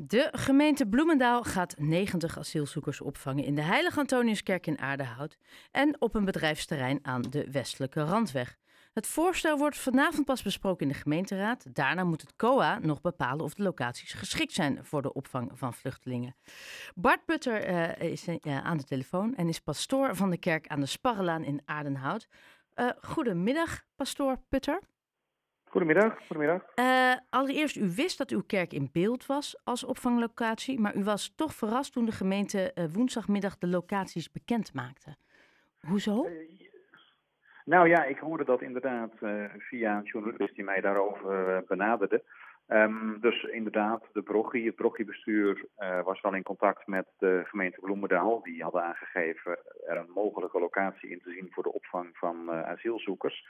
De gemeente Bloemendaal gaat 90 asielzoekers opvangen in de Heilige Antoniuskerk in Aardehout en op een bedrijfsterrein aan de westelijke randweg. Het voorstel wordt vanavond pas besproken in de gemeenteraad. Daarna moet het COA nog bepalen of de locaties geschikt zijn voor de opvang van vluchtelingen. Bart Putter eh, is uh, aan de telefoon en is pastoor van de kerk aan de Sparrelaan in Aardenhout. Uh, goedemiddag, pastoor Putter. Goedemiddag. Goedemiddag. Uh, allereerst, u wist dat uw kerk in beeld was als opvanglocatie, maar u was toch verrast toen de gemeente uh, woensdagmiddag de locaties bekend maakte. Hoezo? Uh, nou ja, ik hoorde dat inderdaad via een journalist die mij daarover benaderde. Um, dus inderdaad, de brochie, het brochiebestuur was wel in contact met de gemeente Bloemendaal. Die hadden aangegeven er een mogelijke locatie in te zien voor de opvang van asielzoekers.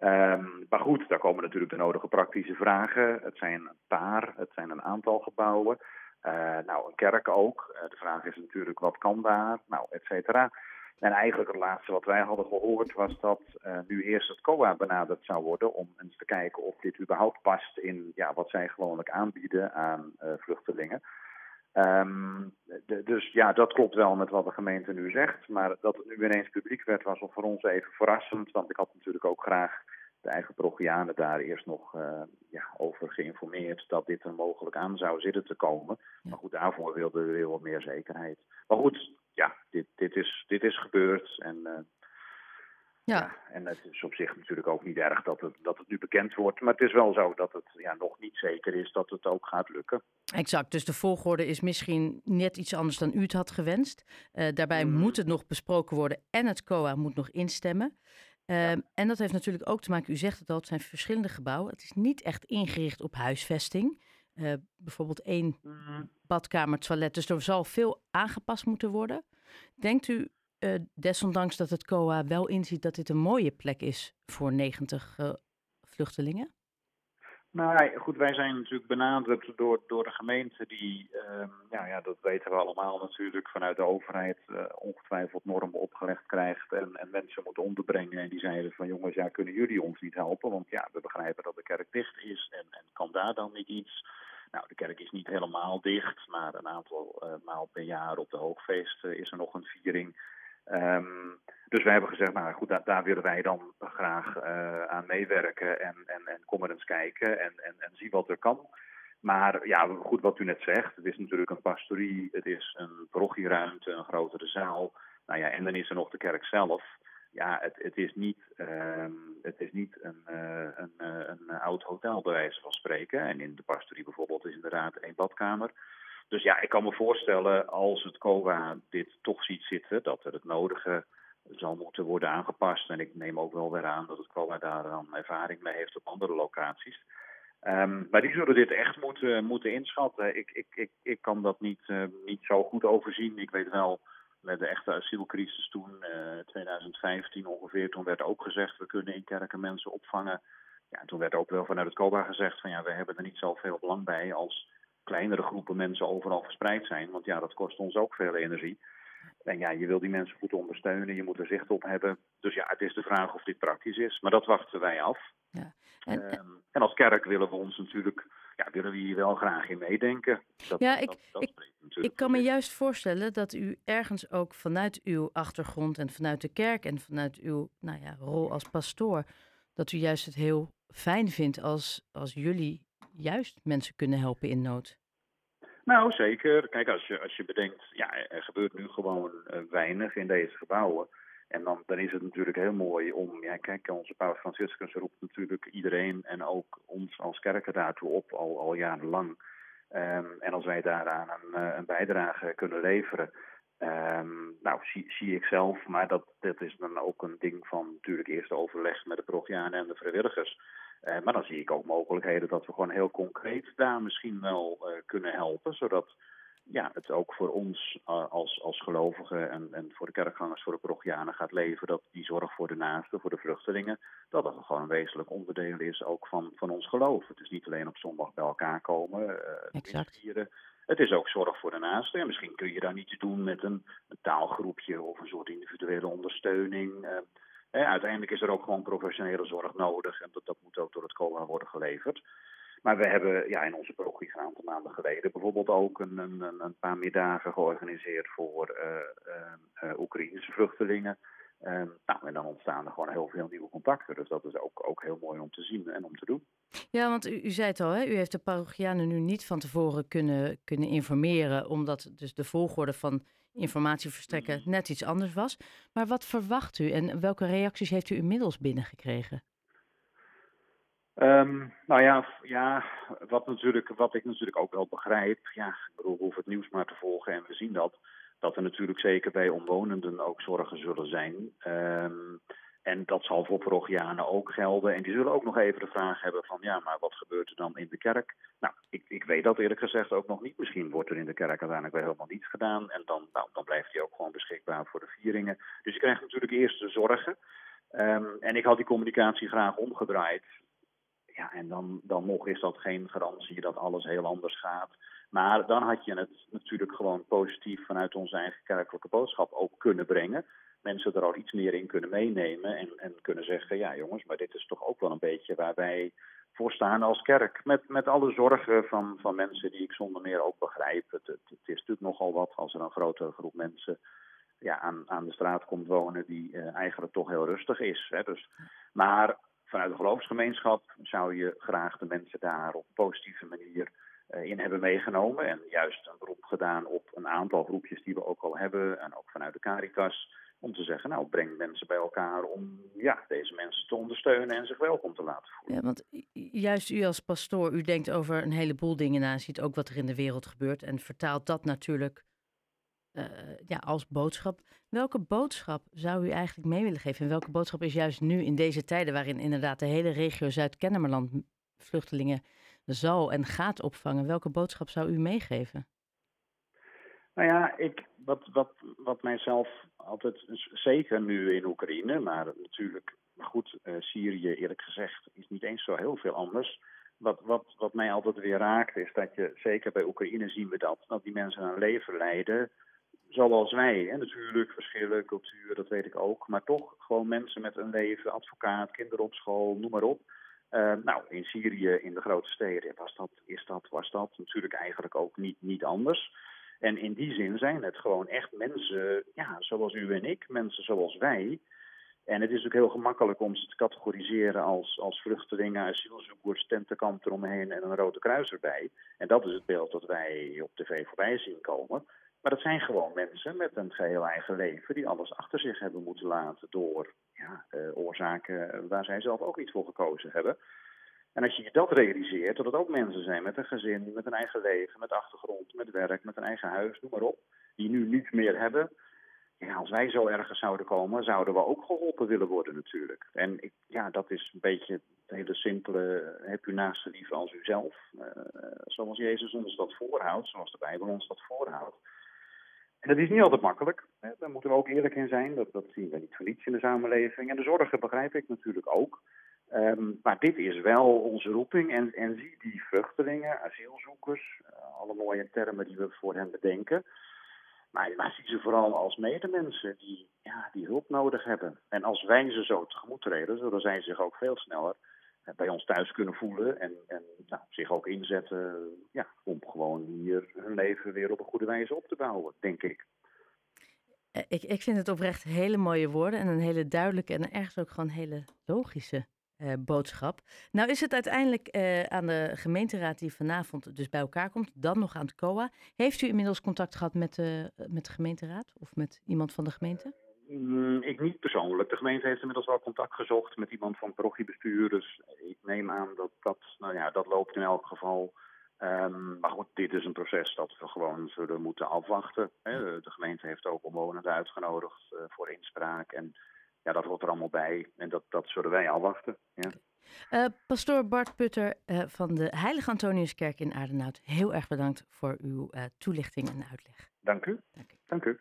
Um, maar goed, daar komen natuurlijk de nodige praktische vragen. Het zijn een paar, het zijn een aantal gebouwen. Uh, nou, een kerk ook. Uh, de vraag is natuurlijk, wat kan daar? Nou, et cetera. En eigenlijk het laatste wat wij hadden gehoord was dat uh, nu eerst het COA benaderd zou worden om eens te kijken of dit überhaupt past in ja, wat zij gewoonlijk aanbieden aan vluchtelingen. Um, de, dus ja, dat klopt wel met wat de gemeente nu zegt. Maar dat het nu ineens publiek werd, was voor ons even verrassend. Want ik had natuurlijk ook graag de eigen Progianen daar eerst nog uh, ja, over geïnformeerd dat dit er mogelijk aan zou zitten te komen. Maar goed, daarvoor wilden we weer wat meer zekerheid. Maar goed, ja, dit, dit, is, dit is gebeurd. En uh, ja. en het is op zich natuurlijk ook niet erg dat het, dat het nu bekend wordt. Maar het is wel zo dat het ja, nog niet zeker is dat het ook gaat lukken. Exact, dus de volgorde is misschien net iets anders dan u het had gewenst. Uh, daarbij mm. moet het nog besproken worden en het COA moet nog instemmen. Uh, ja. En dat heeft natuurlijk ook te maken, u zegt het al, het zijn verschillende gebouwen. Het is niet echt ingericht op huisvesting. Uh, bijvoorbeeld één mm. badkamer, toilet. Dus er zal veel aangepast moeten worden. Denkt u uh, desondanks dat het COA wel inziet dat dit een mooie plek is voor 90 uh, vluchtelingen? Nou goed, wij zijn natuurlijk benaderd door, door de gemeente die, ja, ja, dat weten we allemaal natuurlijk, vanuit de overheid uh, ongetwijfeld normen opgelegd krijgt en, en mensen moet onderbrengen. En die zeiden van jongens, ja, kunnen jullie ons niet helpen? Want ja, we begrijpen dat de kerk dicht is en, en kan daar dan niet iets? Nou, de kerk is niet helemaal dicht, maar een aantal maal per jaar op de hoogfeest is er nog een viering. Um, dus wij hebben gezegd, nou goed, daar, willen wij dan graag uh, aan meewerken en, en, en kom er eens kijken en, en, en zie wat er kan. Maar ja, goed wat u net zegt, het is natuurlijk een pastorie, het is een parochieruimte, een grotere zaal. Nou ja, en dan is er nog de kerk zelf. Ja, het, het is niet, um, het is niet een, uh, een, uh, een oud hotel bij wijze van spreken. En in de pastorie bijvoorbeeld is inderdaad één badkamer. Dus ja, ik kan me voorstellen als het COA dit toch ziet zitten, dat er het nodige zal moeten worden aangepast. En ik neem ook wel weer aan dat het COA daar dan ervaring mee heeft op andere locaties. Um, maar die zullen dit echt moeten, moeten inschatten. Ik, ik, ik, ik kan dat niet, uh, niet zo goed overzien. Ik weet wel, met de echte asielcrisis toen, uh, 2015 ongeveer, toen werd ook gezegd, we kunnen in kerken mensen opvangen. Ja, toen werd ook wel vanuit het COBA gezegd van ja, we hebben er niet zoveel belang bij als kleinere groepen mensen overal verspreid zijn. Want ja, dat kost ons ook veel energie. En ja, je wil die mensen goed ondersteunen, je moet er zicht op hebben. Dus ja, het is de vraag of dit praktisch is. Maar dat wachten wij af. Ja. En, um, en als kerk willen we ons natuurlijk, ja, willen we hier wel graag in meedenken. Dat, ja, ik, dat, dat ik, ik kan me juist voorstellen dat u ergens ook vanuit uw achtergrond en vanuit de kerk en vanuit uw nou ja, rol als pastoor, dat u juist het heel fijn vindt als, als jullie juist mensen kunnen helpen in nood. Nou, zeker. Kijk, als je, als je bedenkt, ja, er gebeurt nu gewoon uh, weinig in deze gebouwen. En dan, dan is het natuurlijk heel mooi om, ja, kijk, onze Paus Franciscus roept natuurlijk iedereen en ook ons als kerken daartoe op, al, al jarenlang. Um, en als wij daaraan een, een bijdrage kunnen leveren, um, nou, zie, zie ik zelf, maar dat, dat is dan ook een ding van natuurlijk eerst overleg met de parochianen en de vrijwilligers. Uh, maar dan zie ik ook mogelijkheden dat we gewoon heel concreet daar misschien wel uh, kunnen helpen. Zodat ja, het ook voor ons uh, als, als gelovigen en, en voor de kerkgangers, voor de parochianen gaat leven. Dat die zorg voor de naasten, voor de vluchtelingen, dat dat gewoon een wezenlijk onderdeel is ook van, van ons geloof. Het is niet alleen op zondag bij elkaar komen, exact. vieren. Het is ook zorg voor de naasten. En misschien kun je daar iets doen met een, een taalgroepje of een soort individuele ondersteuning. Uiteindelijk is er ook gewoon professionele zorg nodig en dat, dat moet ook door het COA worden geleverd. Maar we hebben ja, in onze parochie een aantal maanden geleden bijvoorbeeld ook een, een, een paar middagen georganiseerd voor uh, Oekraïnse vluchtelingen. Um, nou, en dan ontstaan er gewoon heel veel nieuwe contacten. Dus dat is ook, ook heel mooi om te zien en om te doen. Ja, want u, u zei het al, hè? u heeft de parochianen nu niet van tevoren kunnen, kunnen informeren, omdat dus de volgorde van informatie verstrekken mm. net iets anders was. Maar wat verwacht u en welke reacties heeft u inmiddels binnengekregen? Um, nou ja, ja wat, natuurlijk, wat ik natuurlijk ook wel begrijp, ja, ik bedoel, we hoeven het nieuws maar te volgen en we zien dat, dat er natuurlijk zeker bij omwonenden ook zorgen zullen zijn. Um, en dat zal voor parochianen ook gelden. En die zullen ook nog even de vraag hebben van ja, maar wat gebeurt er dan in de kerk? Nou, ik, ik weet dat eerlijk gezegd ook nog niet. Misschien wordt er in de kerk uiteindelijk wel helemaal niets gedaan. En dan, nou, dan blijft die ook gewoon beschikbaar voor de vieringen. Dus je krijgt natuurlijk eerst de zorgen. Um, en ik had die communicatie graag omgedraaid. Ja, en dan, dan nog is dat geen garantie dat alles heel anders gaat. Maar dan had je het natuurlijk gewoon positief vanuit onze eigen kerkelijke boodschap ook kunnen brengen mensen er al iets meer in kunnen meenemen en, en kunnen zeggen, ja jongens, maar dit is toch ook wel een beetje waar wij voor staan als kerk. Met, met alle zorgen van, van mensen die ik zonder meer ook begrijp. Het, het, is natuurlijk nogal wat als er een grote groep mensen ja, aan, aan de straat komt wonen die uh, eigenlijk toch heel rustig is. Hè. Dus, maar vanuit de geloofsgemeenschap zou je graag de mensen daar op een positieve manier uh, in hebben meegenomen. En juist een beroep gedaan op een aantal groepjes die we ook al hebben. En ook vanuit de Caritas om te zeggen, nou, breng mensen bij elkaar om ja, deze mensen te ondersteunen en zich welkom te laten voelen. Ja, want juist u als pastoor, u denkt over een heleboel dingen na, ziet ook wat er in de wereld gebeurt en vertaalt dat natuurlijk uh, ja, als boodschap. Welke boodschap zou u eigenlijk mee willen geven? En welke boodschap is juist nu in deze tijden waarin inderdaad de hele regio Zuid-Kennemerland vluchtelingen zal en gaat opvangen? Welke boodschap zou u meegeven? Nou ja, ik, wat, wat, wat mijzelf altijd, zeker nu in Oekraïne, maar natuurlijk, goed, uh, Syrië eerlijk gezegd is niet eens zo heel veel anders. Wat, wat, wat mij altijd weer raakt is dat je, zeker bij Oekraïne zien we dat, dat die mensen een leven leiden zoals wij. En natuurlijk verschillen, cultuur, dat weet ik ook. Maar toch gewoon mensen met een leven, advocaat, kinderen op school, noem maar op. Uh, nou, in Syrië, in de grote steden, was dat, is dat, was dat natuurlijk eigenlijk ook niet, niet anders. En in die zin zijn het gewoon echt mensen, ja, zoals u en ik, mensen zoals wij. En het is ook heel gemakkelijk om ze te categoriseren als, als vluchtelingen, asielzoekers, tentenkamp eromheen en een rode kruis erbij. En dat is het beeld dat wij op tv voorbij zien komen. Maar dat zijn gewoon mensen met een geheel eigen leven die alles achter zich hebben moeten laten door ja, uh, oorzaken waar zij zelf ook niet voor gekozen hebben. En als je je dat realiseert, dat het ook mensen zijn met een gezin, met een eigen leven, met achtergrond, met werk, met een eigen huis, noem maar op, die nu niets meer hebben. Ja, als wij zo ergens zouden komen, zouden we ook geholpen willen worden natuurlijk. En ik, ja, dat is een beetje het hele simpele, heb u naast de liefde als uzelf. Uh, zoals Jezus ons dat voorhoudt, zoals de Bijbel ons dat voorhoudt. En dat is niet altijd makkelijk. Hè. Daar moeten we ook eerlijk in zijn. Dat, dat zien we niet voor niets in de samenleving. En de zorgen begrijp ik natuurlijk ook. Um, maar dit is wel onze roeping. En, en zie die vluchtelingen, asielzoekers, uh, alle mooie termen die we voor hen bedenken. Maar, maar zie ze vooral als medemensen die, ja, die hulp nodig hebben. En als wij ze zo tegemoet treden, zullen zij zich ook veel sneller bij ons thuis kunnen voelen. En, en nou, zich ook inzetten ja, om gewoon hier hun leven weer op een goede wijze op te bouwen, denk ik. Eh, ik, ik vind het oprecht hele mooie woorden en een hele duidelijke en ergens ook gewoon hele logische uh, boodschap. Nou is het uiteindelijk uh, aan de gemeenteraad die vanavond dus bij elkaar komt, dan nog aan het COA. Heeft u inmiddels contact gehad met, met de gemeenteraad of met iemand van de gemeente? Mm, ik niet persoonlijk. De gemeente heeft inmiddels wel contact gezocht met iemand van parochiebestuur. Dus ik neem aan dat dat, nou ja, dat loopt in elk geval. Um, maar goed, dit is een proces dat we gewoon zullen moeten afwachten. Hè. De gemeente heeft ook omwonenden uitgenodigd voor inspraak. En ja, dat hoort er allemaal bij. En dat, dat zullen wij afwachten. Ja. Uh, pastoor Bart Putter uh, van de Heilige Antoniuskerk in Aardenhout, heel erg bedankt voor uw toelichting en uitleg. Dank u. Dank u. Dank u.